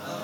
Nam mô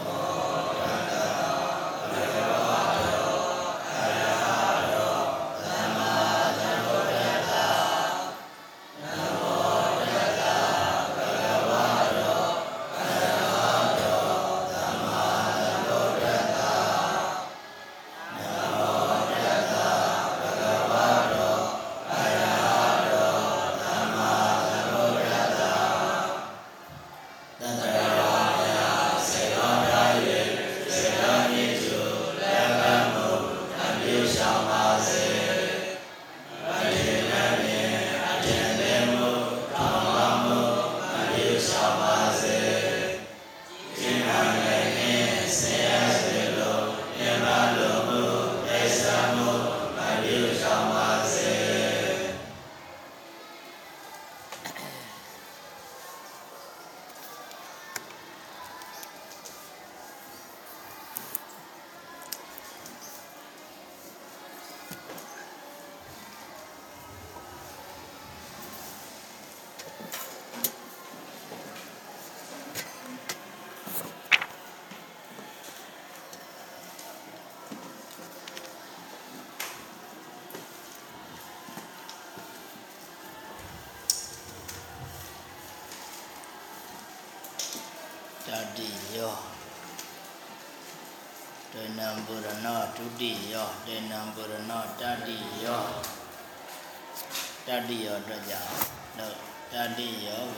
ယောဒိဏံပုရဏဒုတိယောဒိဏံပုရဏတတိယောတတိယောအတွက်ကြောင့်တတိယောဝ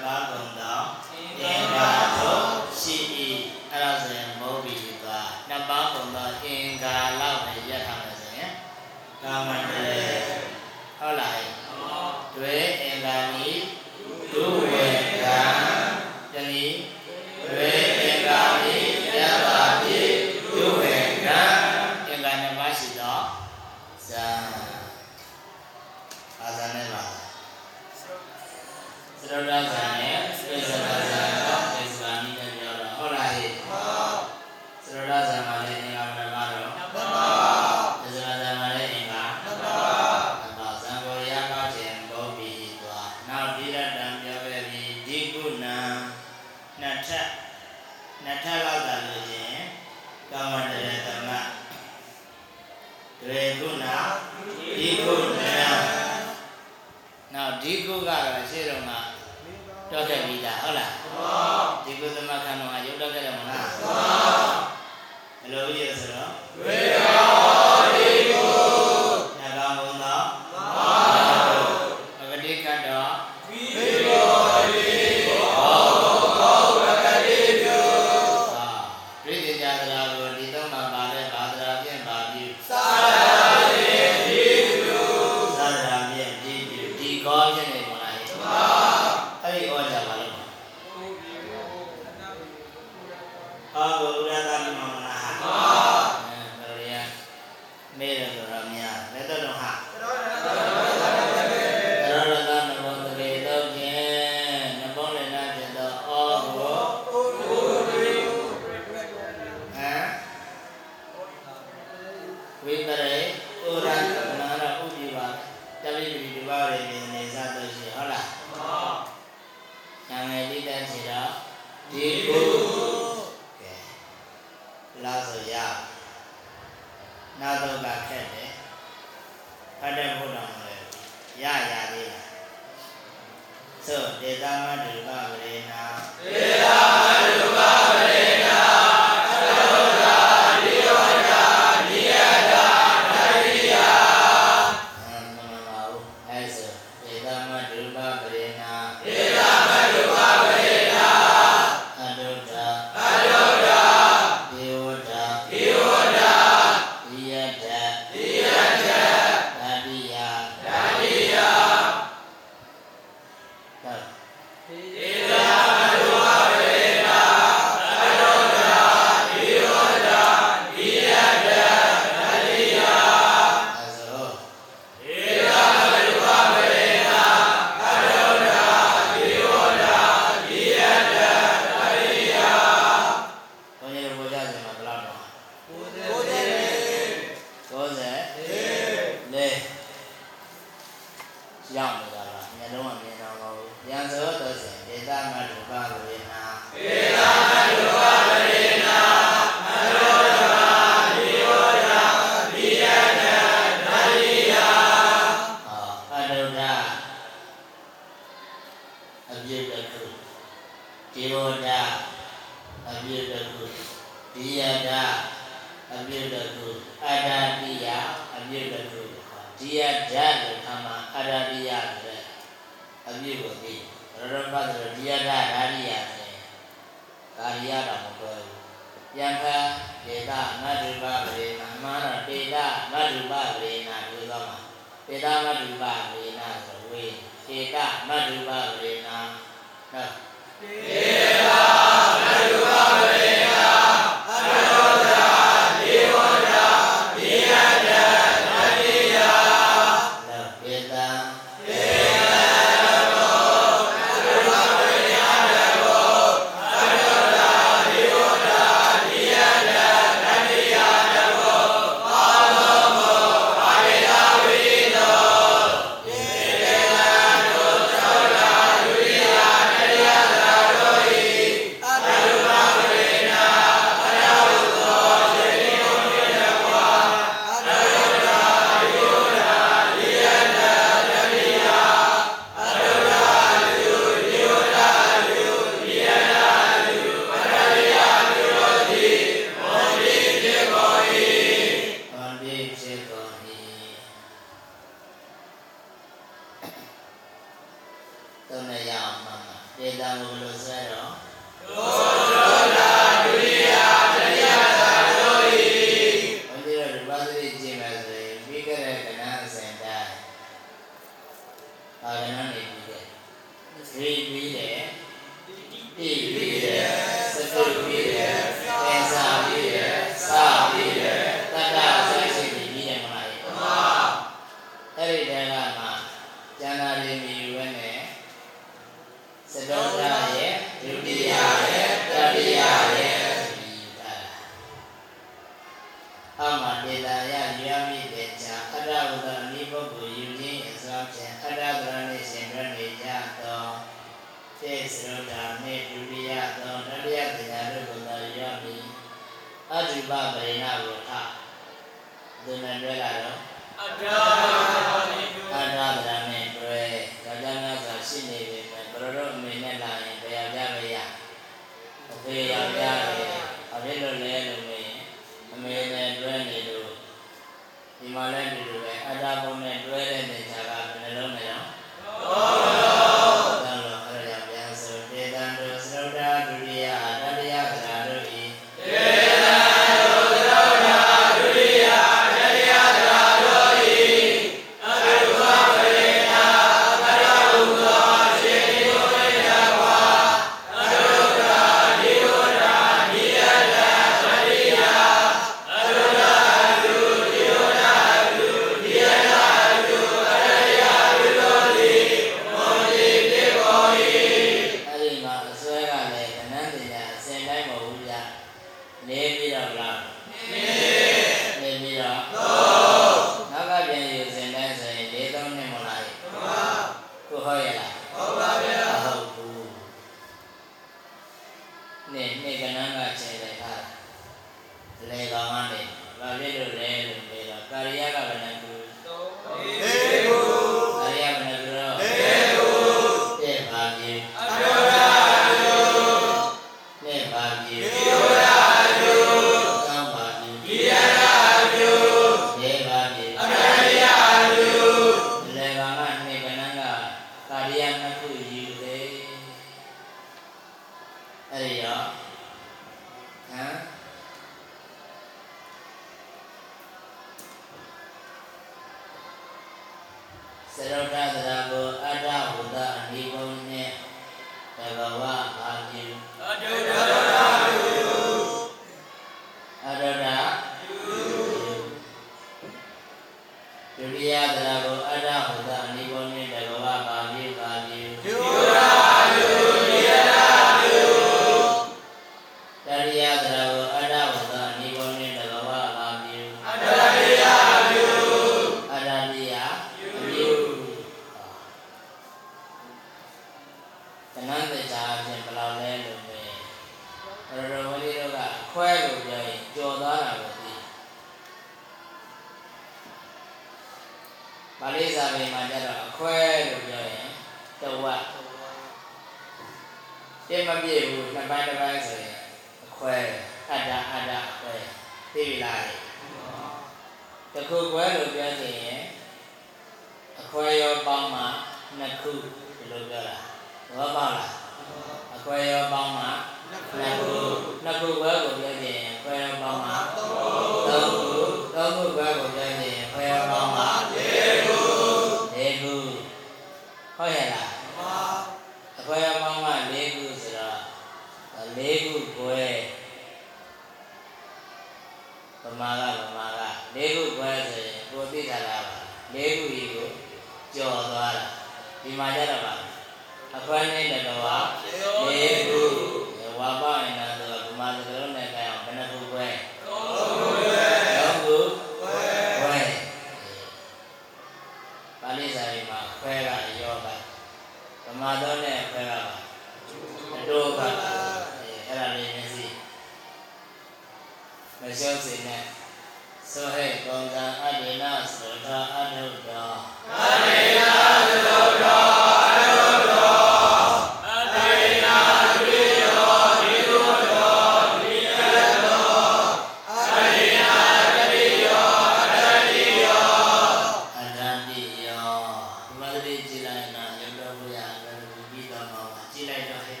သတိကြည်လိုက်နာရုပ်တော်ဘုရားဘယ်လိုပြီးတော့မှာကြည်လိုက်တော့ဟဲ့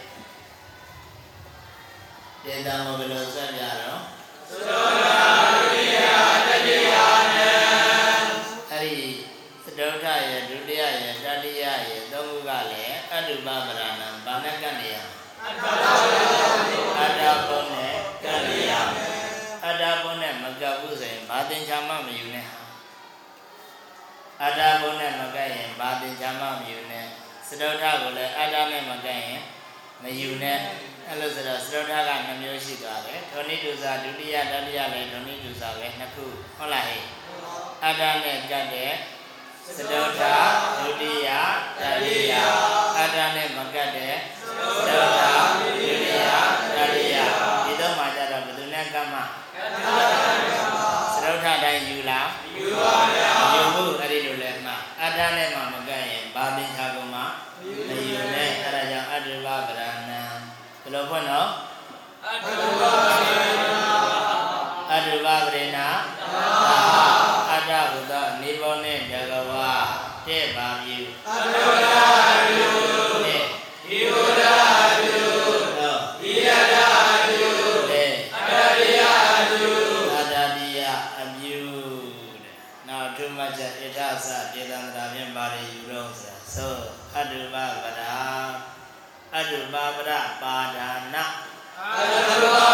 တေတံဘယ်လိုဆက်ပြတော့သုတ္တာရိယာတတိယနာအဲ့ဒီသဒ္ဒရရဲ့ဒုတိယရဲ့တတိယရဲ့သုံးခုကလည်းအတုပပရဏံဘာနဲ့ကနေရအတ္တအတ္တပုံနဲ့ကနေရအတ္တပုံနဲ့မကပ်ဘူးဆိုရင်ဘာသင်္ချာမှမယူနဲ့ အတ္တဘုံနဲ့မကပ်ရင်ဘာပင်ချမမယူနဲ့စတုထကိုလည်းအတ္တနဲ့မကပ်ရင်မယူနဲ့အဲ့လိုဆိုတော့စတုထက2မျိုးရှိသွားတယ်ဓနိတုစာဒုတိယတတိယလည်းဓနိတုစာပဲနှစ်ခုဟုတ်လားဟဲ့အတ္တနဲ့ကပ်တဲ့စတုထဒုတိယတတိယအတ္တနဲ့မကပ်တဲ့စတုထဒုတိယတတိယဒီတော့မှကြတော့ဘယ်သူနဲ့ကပ်မှာကပ်တာစတုထတိုင်းယူလားယူပါဗျာယူဖို့ らねば ပါဒနာအတ္တပါ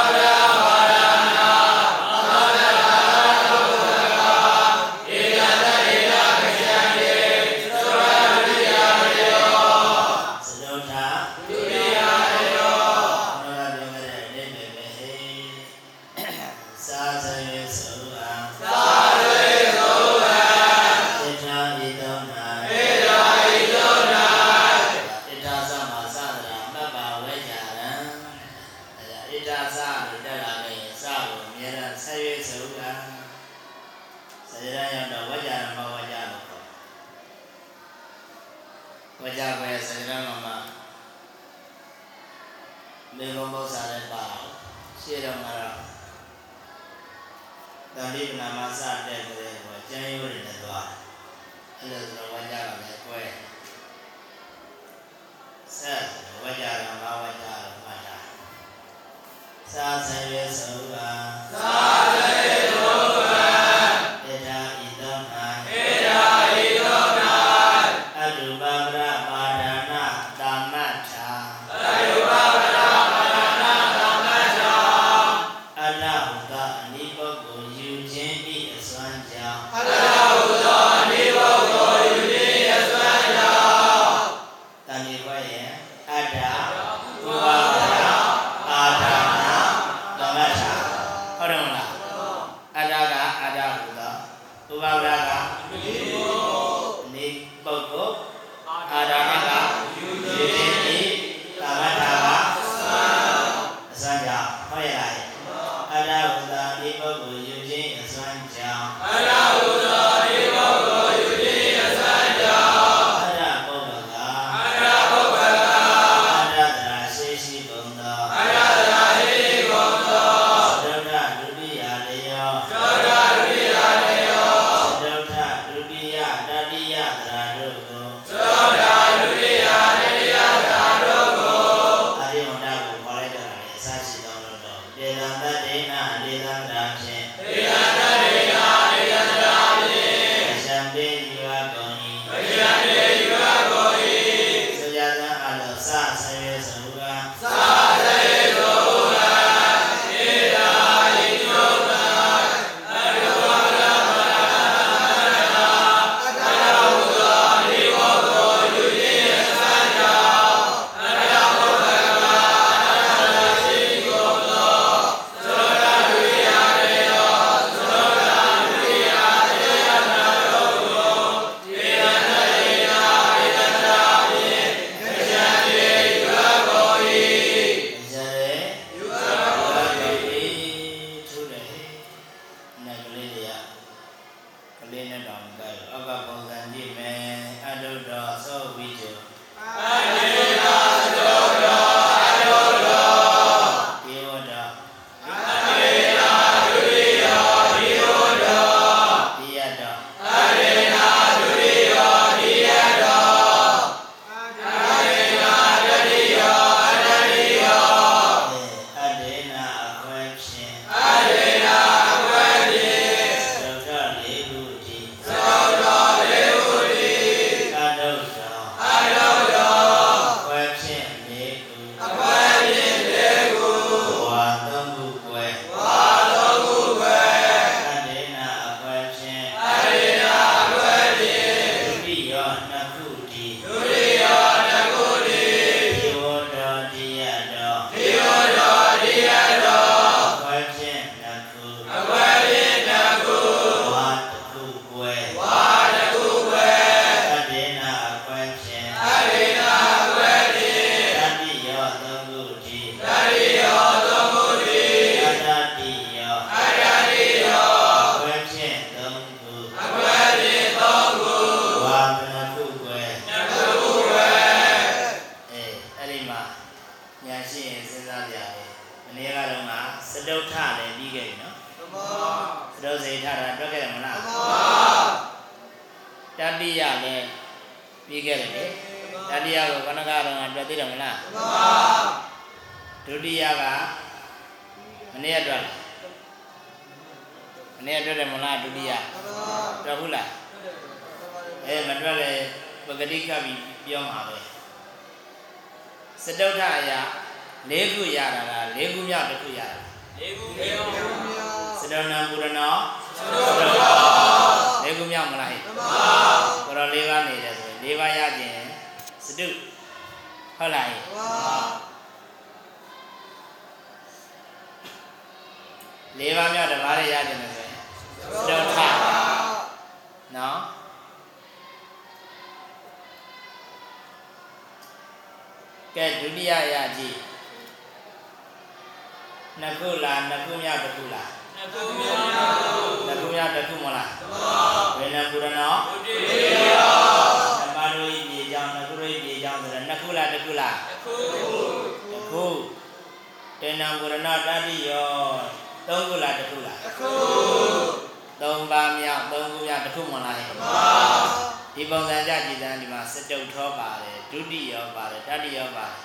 ထောပါတယ်ဒုတိယောပါတယ်တတိယောပါတယ်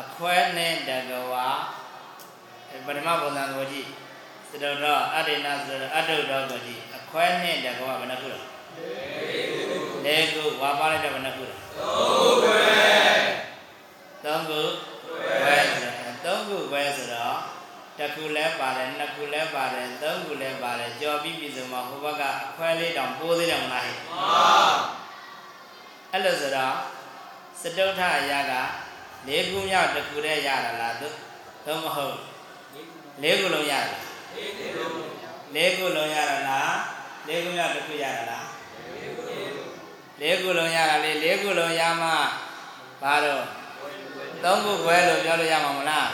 အခွဲနဲ့တကဝါပထမပုံစံကိုကြည့်စတုထောအတ္တိနာဆိုတော့အတုထောကိုကြည့်အခွဲနဲ့တကဝါဘယ်နှခုလဲလေးခုဝါပါလိုက်တဲ့ဘယ်နှခုလဲသုံးခုပဲသုံးခုပဲဆိုတော့တစ်ခုလဲပါတယ်နှစ်ခုလဲပါတယ်သုံးခုလဲပါတယ်ကြော်ပြီးပြီဆိုမှဟိုဘက်ကအခွဲလေးတောင်ပိုးသေးတယ်မလားဟဲ့ အဲ့လိုဆိုတော့စတုထအရာကလေးခုမြောက်တစ်ခုတည်းရတာလားသို့သို့မဟုတ်လေးခုလုံးရတာလားလေးခုလုံးရတာလားလေးခုမြောက်တစ်ခုရတာလားလေးခုလုံးရတာလေလေးခုလုံးရမှဘာတော့သုံးခုခွဲလို့ပြောလို့ရမှာမလား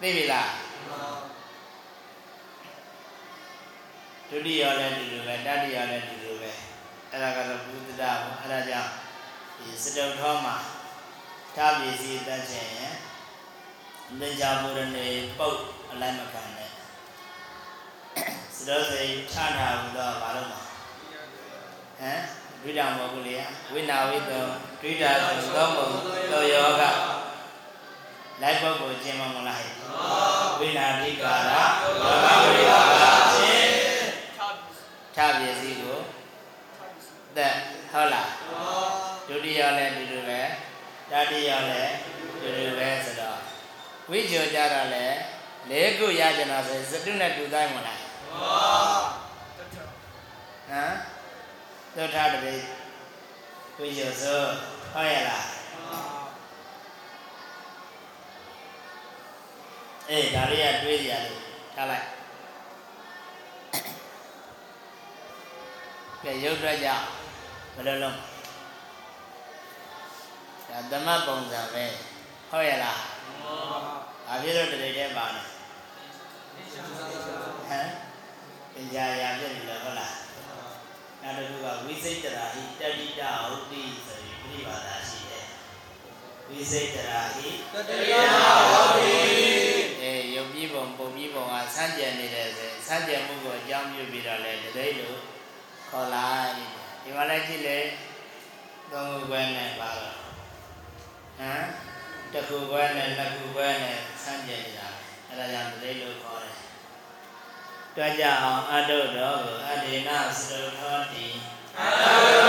သိပြီလားဒုတိယလည်းဒီလိုပဲတတိယလည်းဒီလိုပဲ အဲ့ဒါကတော့ဘုဒ္ဓတာပေါ့အဲ့ဒါကြောင့်ဒီစတုထောမှာသာပစ္စည်းတက်ခြင်းရင်သင်္ကြန်ဘုရဏေပုတ်အလိုက်မခံနဲ့စတုစိတ်ထထာဟူသောဘာလို့မှာဟမ်ဒွိတာမဟုတ်ဘူးလေဝိနာဝိတောဒွိတာဆိုသောမုံသောယောဂလိုက်ပုဂ္ဂိုလ်ကျင်းမမလားဟဲ့ဝိနာတိကာရယောဂဝိကာရချင်းထပ်ထပစ္စည်းကို သက်ဟုတ်လားဒုတိယလည်းဒီလိုပဲတတိယလည်းဒီလိုပဲဆိုတော့ဝိကျော်ကြတာလည်းလေးခုရကြတာဆိုရင်စတုနဲ့တူတိုင်းမလားဟမ်သုထတပိဝိကျော်ဆိုဟုတ်ရလားအေးဒါလေးကတွေးကြရလို့ထားလိုက်ကဲရုပ်ထွက်ကြ ဘယ်လိုလုံးဒါသမတ်ပုံစံပဲဟုတ်ရလားဘာဖြစ်လို့တရေတဲပါလဲဟမ်ပညာရာဖြစ်ပြီလားဟုတ်လားနောက်တစ်ခုကဝိစိတ်တရာဟိတတိတဟုတ်တိဆိုပြီးပြိပါဒရှိတယ်ဝိစိတ်တရာဟိတတိယဟုတ်ပြီအဲယုတ်ပြီးပုံပုံပြီးပုံကဆန်းကျင်နေတယ်ဆိုရင်ဆန်းကျင်မှုကိုအကြောင်းပြုပြီးတော့လေတတိလို့ခေါ်လိုက် ဒီမှာလည်းကြည့်လေသုံးခုပဲနဲ့ပါတော့ဟမ်တစ်ခုပဲနဲ့နှစ်ခုပဲနဲ့ဆန်းကျင်နေတာအဲဒါကြောင့်တတိလို့ခေါ်တယ်တွက်ကြအောင်အတုတော်ကိုအတေနစရုထောတိအတ္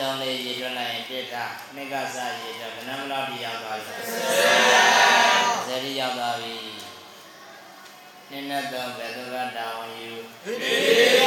တောင်းလေးရေတွက်လိုက်ရင်ပြစ်တာမိကစားရေတွက်ဘယ်နှမလောက်ပြရောက်သွားပြီဆယ်ရောက်သွားပြီနိနတ်တော်ဘယ်သူကတောင်းယူဖြစ်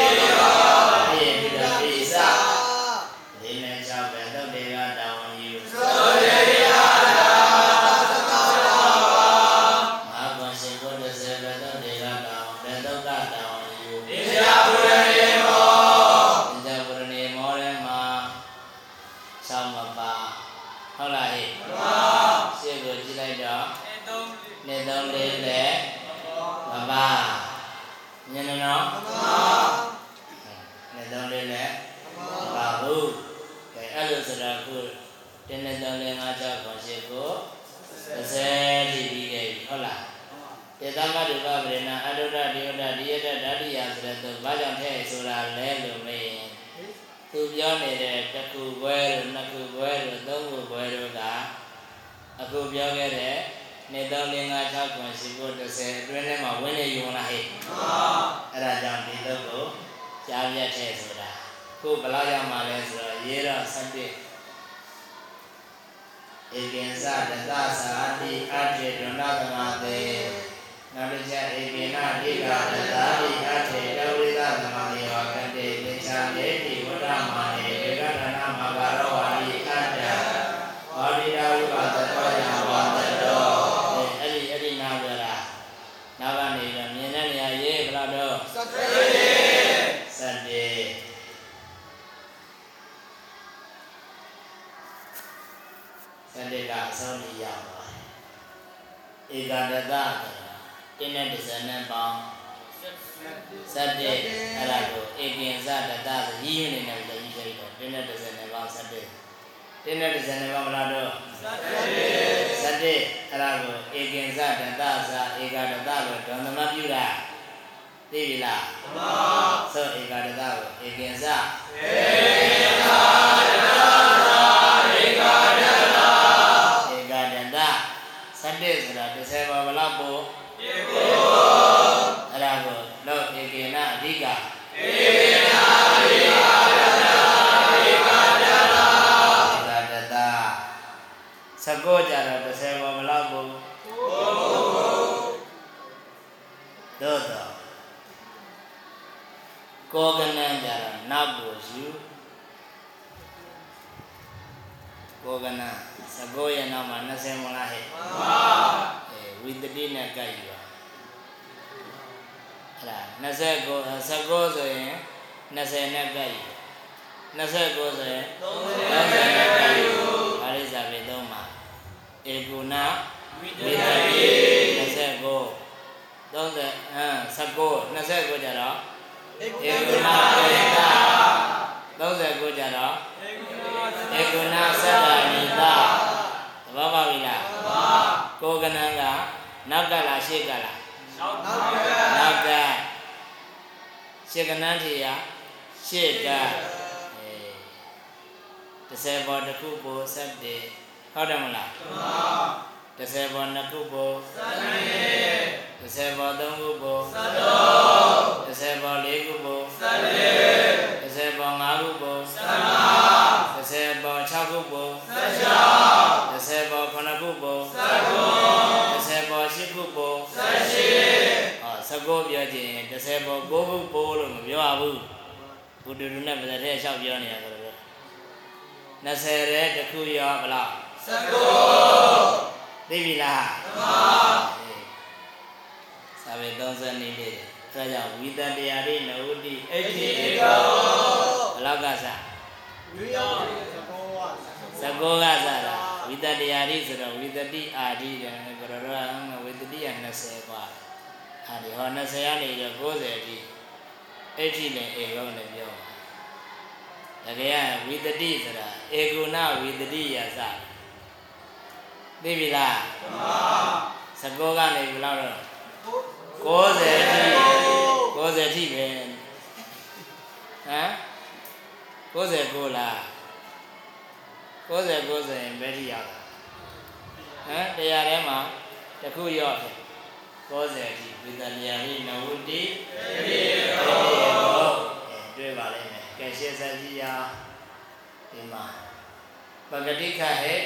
ပြောနေတဲ့တစ်ခုပွဲတို့နှစ်ခုပွဲတို့သုံးခုပွဲတို့ကအခုပြောခဲ့တဲ့နေ3 4 5 6 9 10 30အတွင်းထဲမှာဝင်နေယူမလားဟဲ့မှန်ပါအဲ့ဒါကြောင့်ဒီတော့ကိုကြားပြတ်တဲ့ဆိုတာခုဘလောက်ရောက်မှာလဲဆိုတော့ရေတော့7ဧကင်္စတသသာတိအတ္တေဒုဏသမတေနောက်တစ်ချက်ဧကိနာတိကတသတိအတ္တေဒဝိသသမယေဝကတေသင်္ချာယေတိ ဝ တင်းတဲ့ဒီဇိုင်းနဲ့ပေါင်းဘယ်လောက်တော့စတရေစတ္တေအဲ့ဒါကိုဧကင်္စတတသာဧကဒတလို့ဒွန်သမပြုတာသိပြီလားမမသောဧကဒတကိုဧကင်္စဧကာဒတာဧကဒတစတ္တေဆိုတာ30ပါးဘလောက်ပို့ဧကိုအဲ့ဒါကိုလောဧကေနအဓိကဧနာဧ 19ကြတော့30ပေါ်မလောက်ဘူးတို့တော့ကောကနံကြတော့နောက်ကိုယူကောကနံ19ရဲ့နောက်မှာ20မလားဟဲ့မှန်ပါအဲဝိတ္တိနဲ့ကြိုက်ယူပါဟလာ29 19ဆိုရင်20နဲ့ကြိုက်ယူ29ဆိုရင်30နဲ့ကြိုက်ယူဘာလို့ဇာပြေတော့ ဧကုဏဝိတဝိတတိတိ29 30အမ်19 29ကြတော့ဧဧကုကုဏဏပေပေတတာ39ကြတော့ဧကုဏဧကုဏသတ္တနိတသဘောပေါက်ပြီလားမမကိုယ်ကနန်းကနောက်ကလားရှေ့ကလားနောက်နောက်ကနောက်ကရှေ့ကနန်းထီရရှေ့ကအဲ30ဘောတစ်ခုပိုဆက်တယ် ဟုတ်တယ်မလားမမ30ဘောနှစ်ခုပိုစတရေ30ဘောသုံးခုပိုစတော30ဘောလေးခုပိုစတေ30ဘောငါးခုပိုစနာ30ဘော6ခုပိုစချာ30ဘော9ခုပိုစကော30ဘော10ခုပိုစရှိဟောစကောပြောခြင်း30ဘော9ခုပိုလို့မပြောရဘူးဘုဒ္ဓရုနဲ့ဗဇက်ထဲလျှောက်ပြောနေရဆိုတော့20ရဲတစ်ခုရောဘလား စကောသိပြီလားမှန်ပါစာပေ30နေ့လေးအဲဒါကြောင့်ဝိတတရားလေးနဝတိအဋ္ဌိဧကောဘလောက်ကစားဝိယောစကောကစကောကစားတာဝိတတရားလေးဆိုတော့ဝိတတိအာဒီတယ်ဘရရဟံဝိတတိက20ပါအာဒီဟော20ရနေတော့90ဒီအဋ္ဌိနဲ့ဧကောနဲ့ပြောတကယ်ကဝိတတိဆိုတာဧကုဏဝိတတိယစတယ် သိပြီလားမမသကောကနေဘယ်လောက်တော့90အထိ90အထိပဲဟမ်99လား90 90ရင်ဘယ်ထိရောက်လဲဟမ်တရားထဲမှာတစ်ခုရောက်တယ်90အထိဝိတ္တရာရိနဝတိဧကောတွေ့ပါလိမ့်မယ်ကဲရှင်းစကြည့်ရအောင်ဒီမှာပဂတိခဟဲ့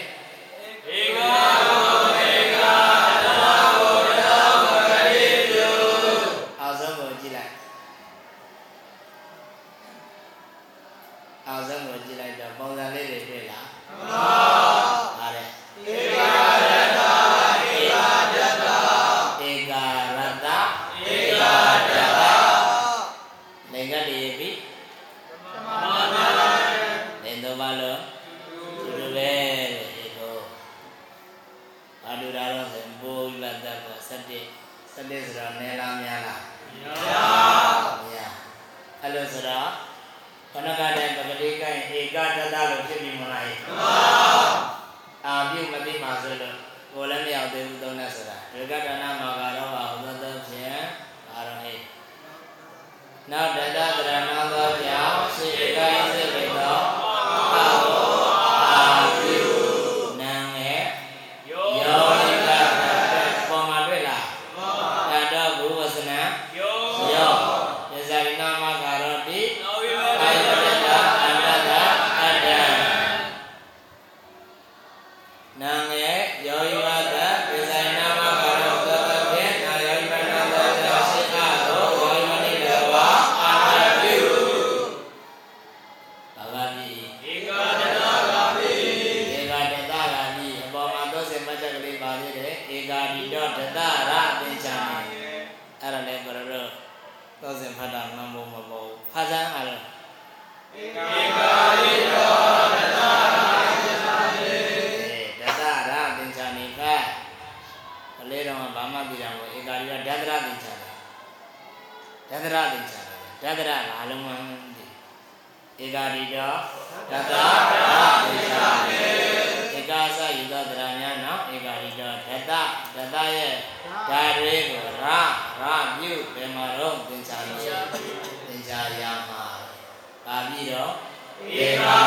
ဧကောဧ ရောဧကာ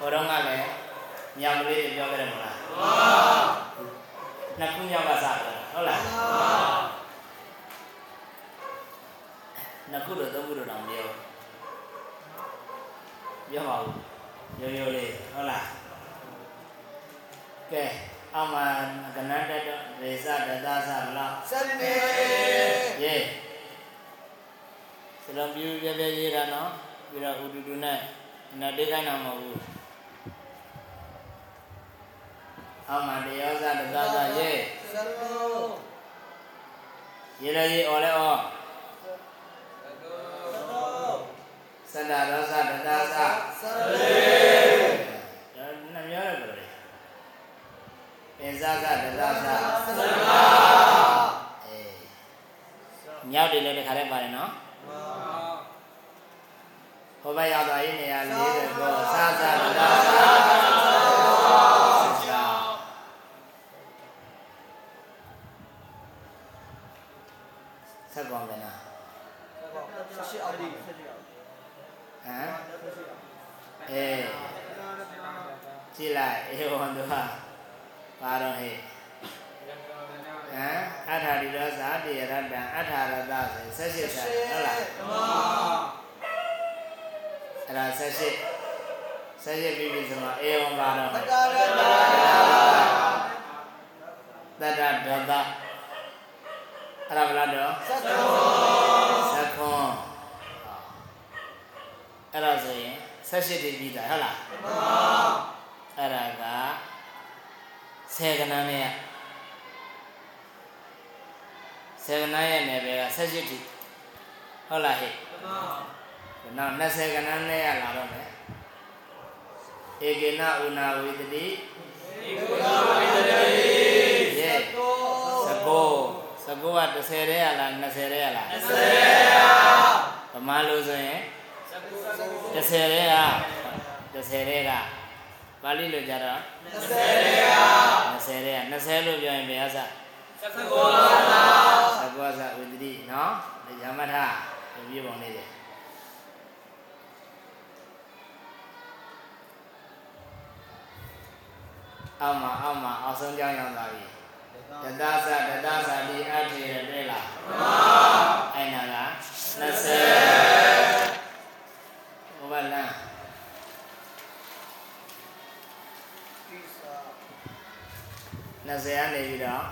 ဟိုတော့ကလည်းညံလေးပြောကြတယ်မလားမှန်ပါနှစ်ခုမြောက်ကစားတယ်ဟုတ်လားမှန်ပါနှစ်ခုတော့သုံးခုတော့တောင်ပြောပြောပါဦးရိုးရိုးလေးဟုတ်လားကဲ အမန်ကနန္တတရေဇဒသသမလားစန္နေယေစလုံးပြူပြပြရေးတာနော်ပြီးတော့ဟူတူတူနဲ့နတ်တိကနာမဟုတ်ဘူးအမန်တယောဇဒသသယေစလုံးရေးရရေးအော်လဲအော်သန္တာရောသတ္တသာသရေ ပင်စကတသသသလာအေးညောက်တယ်လည်းတခါတည်းပါတယ်နော်မာဟောဘရောက်သွားရင်နေရာ40ကိုစသတသသဆက်ကောင်းတယ်နော်ရှိအောင်ဒီဟမ်အေးကြည့်လိုက်အေဝံတို့ဟာ ပါတော့ဟဲ့ဟမ်အထာရိရောဇာတိရတ္တံအထာရတဆိုဆက်ရှိဆက်ဟုတ်လားမာအဲ့ဒါဆက်ရှိဆက်ရှိပြီးပြီဆိုတော့အေဝံပါတော့တက္ကရတတတ္တဒတ္တအဲ့ဒါဘယ်လားတော့သကုသခွန်အဲ့ဒါဆိုရင်ဆက်ရှိတည်ပြီးသားဟုတ်လားမာအဲ့ 10ခဏနဲ့10ခဏရဲ့နယ်ပယ်က18ထိဟုတ်လားဟဲ့မှန်ပါနောက်20ခဏနဲ့ရလာတော့မယ်ဧကေနဥနာဝိတတိဧကုနာဝိတတိယေသကောသကောက30တဲ့ရလား20တဲ့ရလား20တဲ့ရဗမာလိုဆိုရင်30တဲ့ရ30တဲ့က ပါဠိလိုကြတော့20ရေယ20ရဲက20လို့ပြောရင်ဘယ်အစသကုလာလာစကောစဝိတတိနော်ဒီရမထဒီပြပုံလေးတွေအောက်မှာအောက်မှာအောက်ဆုံးကြောင်းရောက်သွားပြီတတသတတသတိအထေရတွေ့လားမှန်အဲ့နာက20ဘုရားလမ်း 20ကနေပြီးတော့20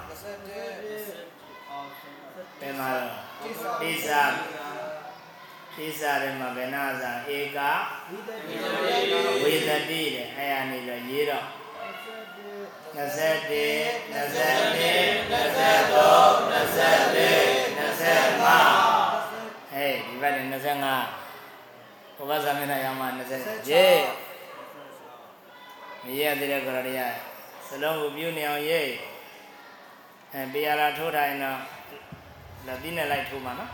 ပြန်มาတော့ပိစာပိစာပိစာတွေမှာဘယ်နာစာဧကဝိတတိဝေသတိတဲ့အဲ့ရနေတော့ရေးတော့21 22 23 24 25ဟေးဒီဘက်နေ25ဘုရားသမီးနဲ့ရောက်မှ20ရေးမရေးရသေးတဲ့ကြရရ စလုံးကိုပြုနေအောင်ရေးအဲပေရလာထိုးထားရင်တော့လက်သီးနဲ့လိုက်ထိုးမှာနော်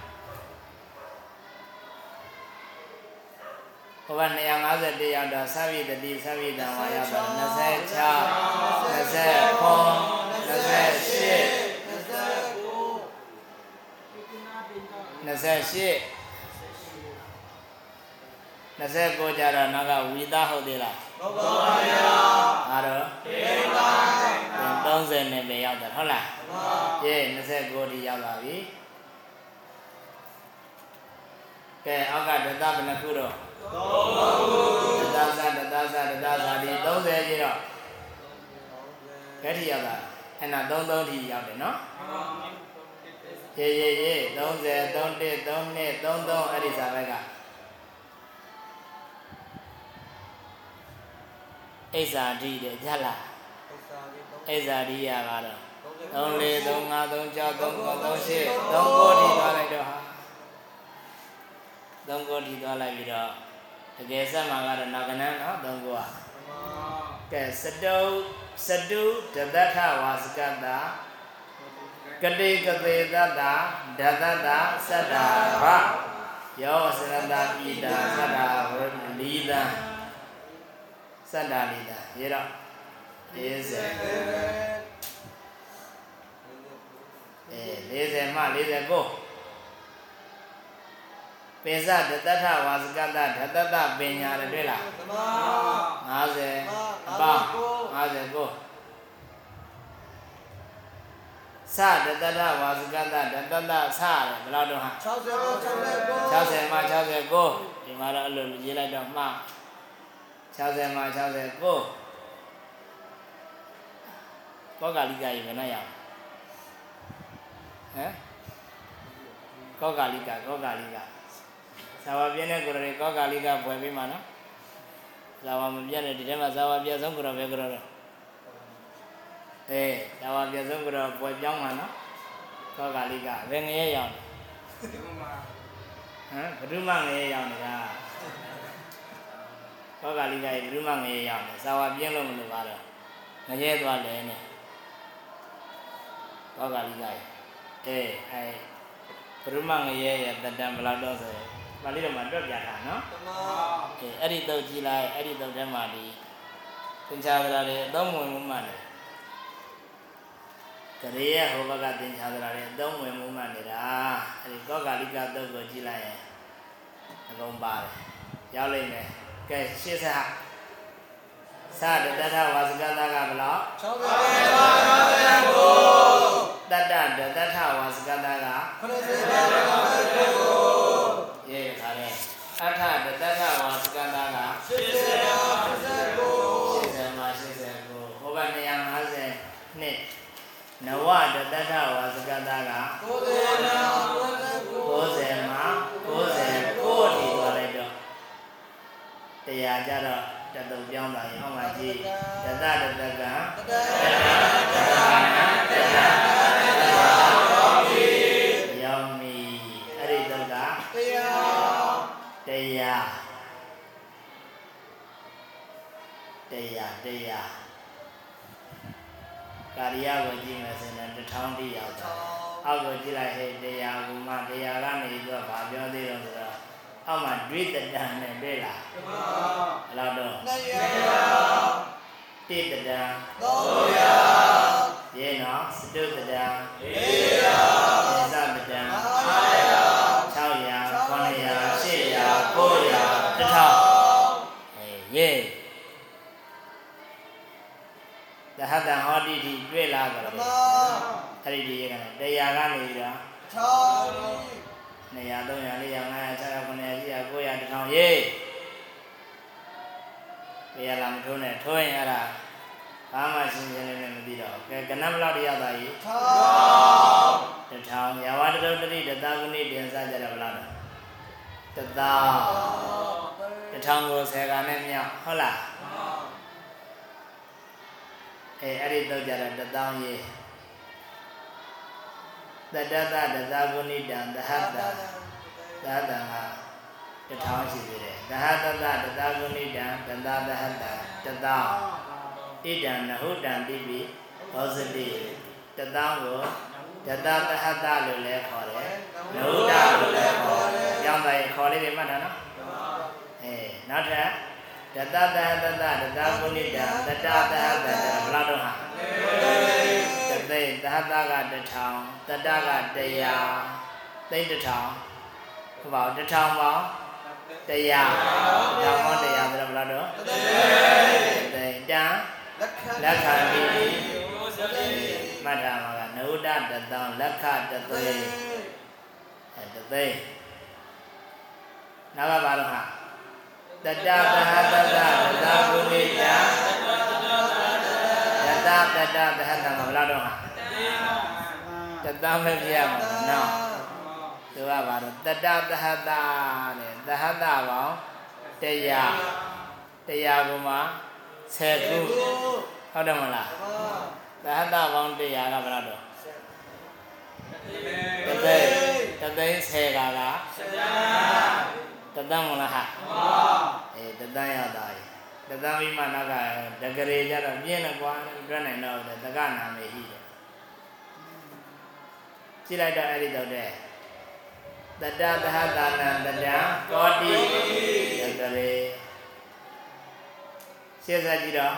ဟိုက251ရောက်တော့သဗ္ဗိတတိသဗ္ဗိတံဝါရပါ26 27 28 29ကြတော့နောက်ကဝီသားဟုတ်သေးလားဘောပါယအားတော့ဧတိုင်း30နဲ့ပဲရောက်တယ်ဟုတ်လားမာကျေ29ဒီရောက်လာပြီကဲအောက်ကဒသဘယ်နှခုတော့သောဘုဒသသဒသသဒသသာဒီ30ကြီးတော့ဘယ်ထိရောက်တာအဲ့နာ33ထိရောက်တယ်နော်ရေရေရေ30 31 32 33အဲ့ဒီစာဘက်က အိဇာတိတဲ့ကြလားအိဇာတိရကတော့3 4 3 5 3 6 3 9 3 8 3ကိုထိသွားလိုက်တော့ဟာ3ကိုထိသွားလိုက်ပြီးတော့တကယ်ဆက်မှာကတော့နောက်ကနန်းနော်3ကိုကကဲစတုစတုဒသထဝါစကတ္တကတိကသေတတ္တဒသတ္တသတ္တာဘယောစရတဣဒာသတ္တာဝလီတံ သတ္တာလီတံရေတော့40အဲ40မှ49ပိစဒတထဝါစကတဓတတပညာရတွေ့လားသမာ50အပေါင်း59စဒတထဝါစကတဓတတစရတယ်ဘယ်လောက်တော့ဟာ60 69 60မှ69ဒီမှာတော့အဲ့လိုရေးလိုက်တော့မှ 60မှ69ကောကာလိကရေဘယ်နဲ့ရအောင်ဟမ်ကောကာလိကကောကာလိကဇာဝပြင်းတဲ့ကိုယ်တော်ကောကာလိကဘွယ်ပေးမှာနော်ဇာဝမပြတ်တဲ့ဒီထဲမှာဇာဝပြတ်ဆုံးကိုယ်တော်ပဲကိုယ်တော်တော့အေးဒါဝပြဆုံးကတော့ပွဲပြောင်းမှာနော်ကောကာလိကဘယ်ငရဲရောက်လဲဟမ်ဘုဒ္ဓမငရဲရောက်နေတာ ကောကာလိကရေဘုဒ္ဓမငရဲရောက်နေစာဝပြင်းလို့မလို့ပါတော့ငရဲသွားလဲနေကောကာလိကရေအေးအဲဘုဒ္ဓမငရဲရဲ့တတံဘယ်လောက်တော့ဆိုရင်ပါဠိတော်မှာတွက်ပြတာနော်တမအေးအဲ့ဒီတော့ကြည်လိုက်အဲ့ဒီတော့ထဲမှာဒီသင်္ချာသရာတွေအသုံးဝင်မှုမှန်တယ်ကရေရဲ့ဟောဘကသင်္ချာသရာတွေအသုံးဝင်မှုမှန်နေတာအဲ့ဒီကောကာလိကတုတ်ကိုကြည်လိုက်ရင်အကုန်ပါတယ်ရောက်လိမ့်မယ် ကဲရှင်းစားစတတထဝါစကတာကဘယ်လောက်60ပါးကိုတတ္တတတထဝါစကတာက90ပါးကိုရေခါလဲအထတတထဝါစကတာက80ပါးကို80မှာ89ဟိုဘ250နှစ်နဝတတထဝါစကတာက90ပါး တရားကြတော့တတုံပြောင်းသွားရင်အောက်မှာကြည့်တတတတကံတတတတနာတတယောမီအဲ့ဒီတော့ကတရားတရားတရားတရားကာရိယကိုကြည့်မယ်ဆိုရင်တစ်ထောင်တိရောက်တာအောက်ကိုကြည့်လိုက်ဟဲ့တရားကူမတရားကနေပြီးတော့ဗာပြောသေးတော့ဆိုတော့ အောက်မှာဒွိတတန်နဲ့တွေ့လားတမအဲ့လောက်တော့နိုင်ရတိတတန်300ရေနော်စတုတတန်400 ထိုးနဲ့ထိုးရင်အဲ့ဒါဘာမှရှင်းရှင်းလင်းလင်းမသိတော့ဘူးကဲကနမလောက်တရားသားကြီး6တထောင်ယာဝတ္တရုတ္တိတသာကုဏိတင်စားကြတယ်ဘလားတသာတထောင်ကိုဆယ်ကနဲ့မြောက်ဟုတ်လားအဲအဲ့ဒီတော့ကြတော့တသောင်းရေးတတတတသာကုဏိတံသဟတသာတံက တထောင်ရှိသေးတယ်သဟတတတသာကုဏိတံတသာသဟတံတသောင်းဣဒံနဟုတံတိပိဟောစတိတသောင်းကိုတတသဟတလို့လည်းခေါ်တယ်နဟုတလို့လည်းခေါ်တယ်ကြောင်းသားရဲ့ခေါ်လေးတွေမှတ်တာနော်အဲနောက်ထပ်တတတဟတတတတကုဏိတံတတတဟတတဘလားတော့ဟာတသိတဟတကတထောင်တတကတရားသိတထောင်ဟုတ်ပါဘူးတထောင်ပေါင်း တရားဒါမောတရားဆိုတော့ဘလားတော့သိတံလက်ခံလက်ခံပြီးမှတ်တာမှာကနုဒတတံလက်ခတသိအဲတသိနောက်ကဘာလို့ဟာတတသဟတတတတကုဏိတံတတတတသဟတံမှာဘလားတော့ဟာတတမပြရမှာနော် သူကဘာလို့တတသဟတတဲ့သဟတပေါင်းတရားတရားကမှ10ခုဟုတ်တယ်မလားသဟတပေါင်းတရားကဘယ်လောက်တော့တသိန်းတသိန်း10ကကတသန်းမလားဟာအေးတသန်းရတာရေတသန်းပြီးမှနောက်ကဒဂရေကြတော့ပြင်းတယ်ကွာတွက်နိုင်တော့တယ်တက္ကနာမေဟိတယ်ကြည့်လိုက်တော့အဲ့ဒီတော့တဲ့ တတသဟတာနံတတံကောတိဒဂရေရှင်းစားကြည့်တော့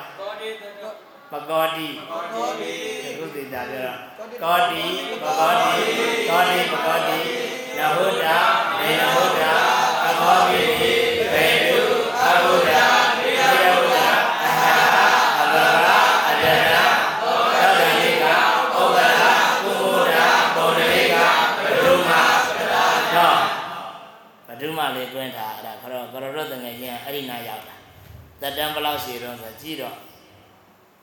ပကောတိတော်ဒီအခုသိတာပြောတော့ကောတိပကောတိကောတိပကောတိနဟုတာနေနဟုတာပကောတိ လေးတွင်းထားတာခရောကရောရတငယ်ချင်းအဲ့ဒီနာရောက်တာတတန်ဘလောက်ရှိတော့ဆိုကြည့်တော့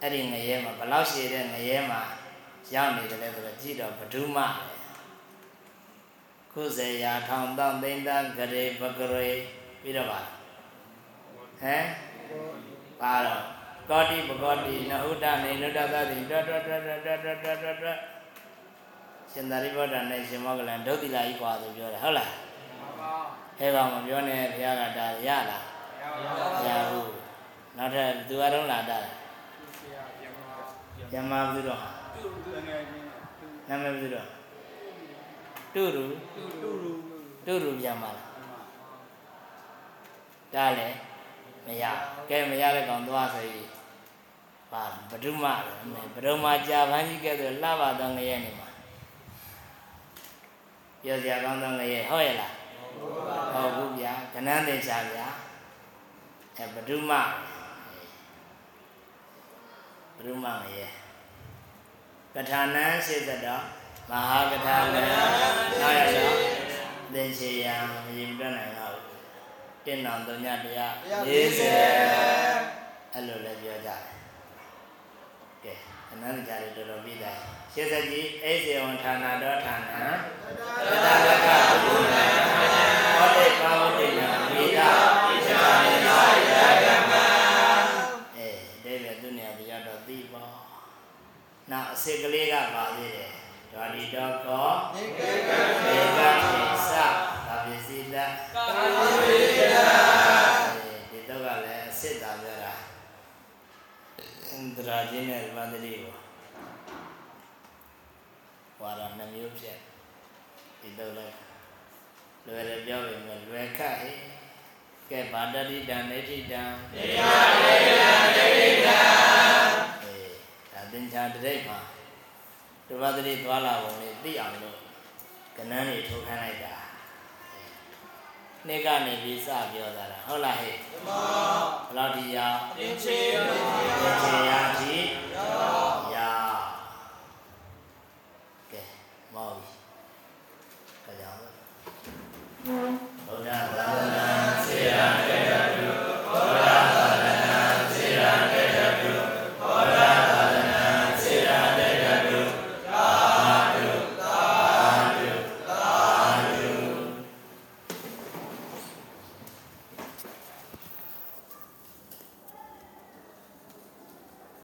အဲ့ဒီငရဲမှာဘလောက်ရှိတဲ့ငရဲမှာရောက်နေတယ်လဲဆိုတော့ကြည့်တော့ဘဒုမခုစေရာထောင်တောင်းသိမ့်တန်ကရေပကရေပြီးတော့ပါဟမ်ပါတော့ကောတိပကောတိနဟုတနေနုဒသတိတွတ်တွတ်တွတ်တွတ်တွတ်တွတ်တွတ်တွတ်တွတ်ရှင်သာရိပုတ္တရာနဲ့ရှင်မောကလန်ဒုတိလာကြီးပွားသူပြောတယ်ဟုတ်လားမှန်ပါ ဟဲ့ကောင်မပြောနဲ့ဘုရားကတာရလားမရဘူးနောက်ထပ်သူအရုံးလာတာယမဘူးတော့နာမည်ဘူးတော့တူရူတူရူပြန်ပါလားဒါလည်းမရကဲမရတဲ့ကောင်သွားဆိုရင်ပါဘဒုမဘဒုမကြာပန်းကြီးကဲဆိုလှပါတော့ငရဲနေမှာပြောစရာကောင်းတော့ငရဲဟုတ်ရဲ့လားဟုတ်ဘူးဗျာက နန်းတင်ချာဗျာအဲဘဒုမဘဒုမငရဲကထာနံစေတတော်မဟာကထာနံနောက်ရတော့သင်္ချေယံမရင်ပြတ်နိုင်တော့တင်တော်တုံညတရား40အဲ့လိုလည်းပြောကြတယ်ကဲအနန္တကြာတွေတော်တော်ပြီးတယ်ရှင်းစကြီးအိစေဝံဌာနာတော်ဌာနံတတလကဘုရားဟောတိပါဝတိ စစ်ကလေးကပါသေးတယ်ဓာတိတော်ကောနိကေကဧကတိသဒါပစ္စည်းလက်ကာဝိယဒီတော့ကလည်းအစစ်တာပြောတာအန္တရာချင်းနဲ့ဗန္ဒတိကိုဝါရနှမျိုးဖြစ်ဒီတော့လည်းလွယ်တယ်ပြောပေမဲ့လွယ်ခတ်ဟဲ့ကဲဗာတတိတံနေတိတံနေယတေတံနေတိတံအေးဒါသင်္ချာတရိပ်မှာ တပ္ပတတိသွားလာပုံလေးသိအောင်လို့ကနန်းတွေထုတ်ခိုင်းလိုက်တာနေ့ကနေပြီးစပြောတာလားဟုတ်လားဟဲ့မောဘယ်လောက်ဒီရအောင်တင်ချေသင်္ချေရာတိယော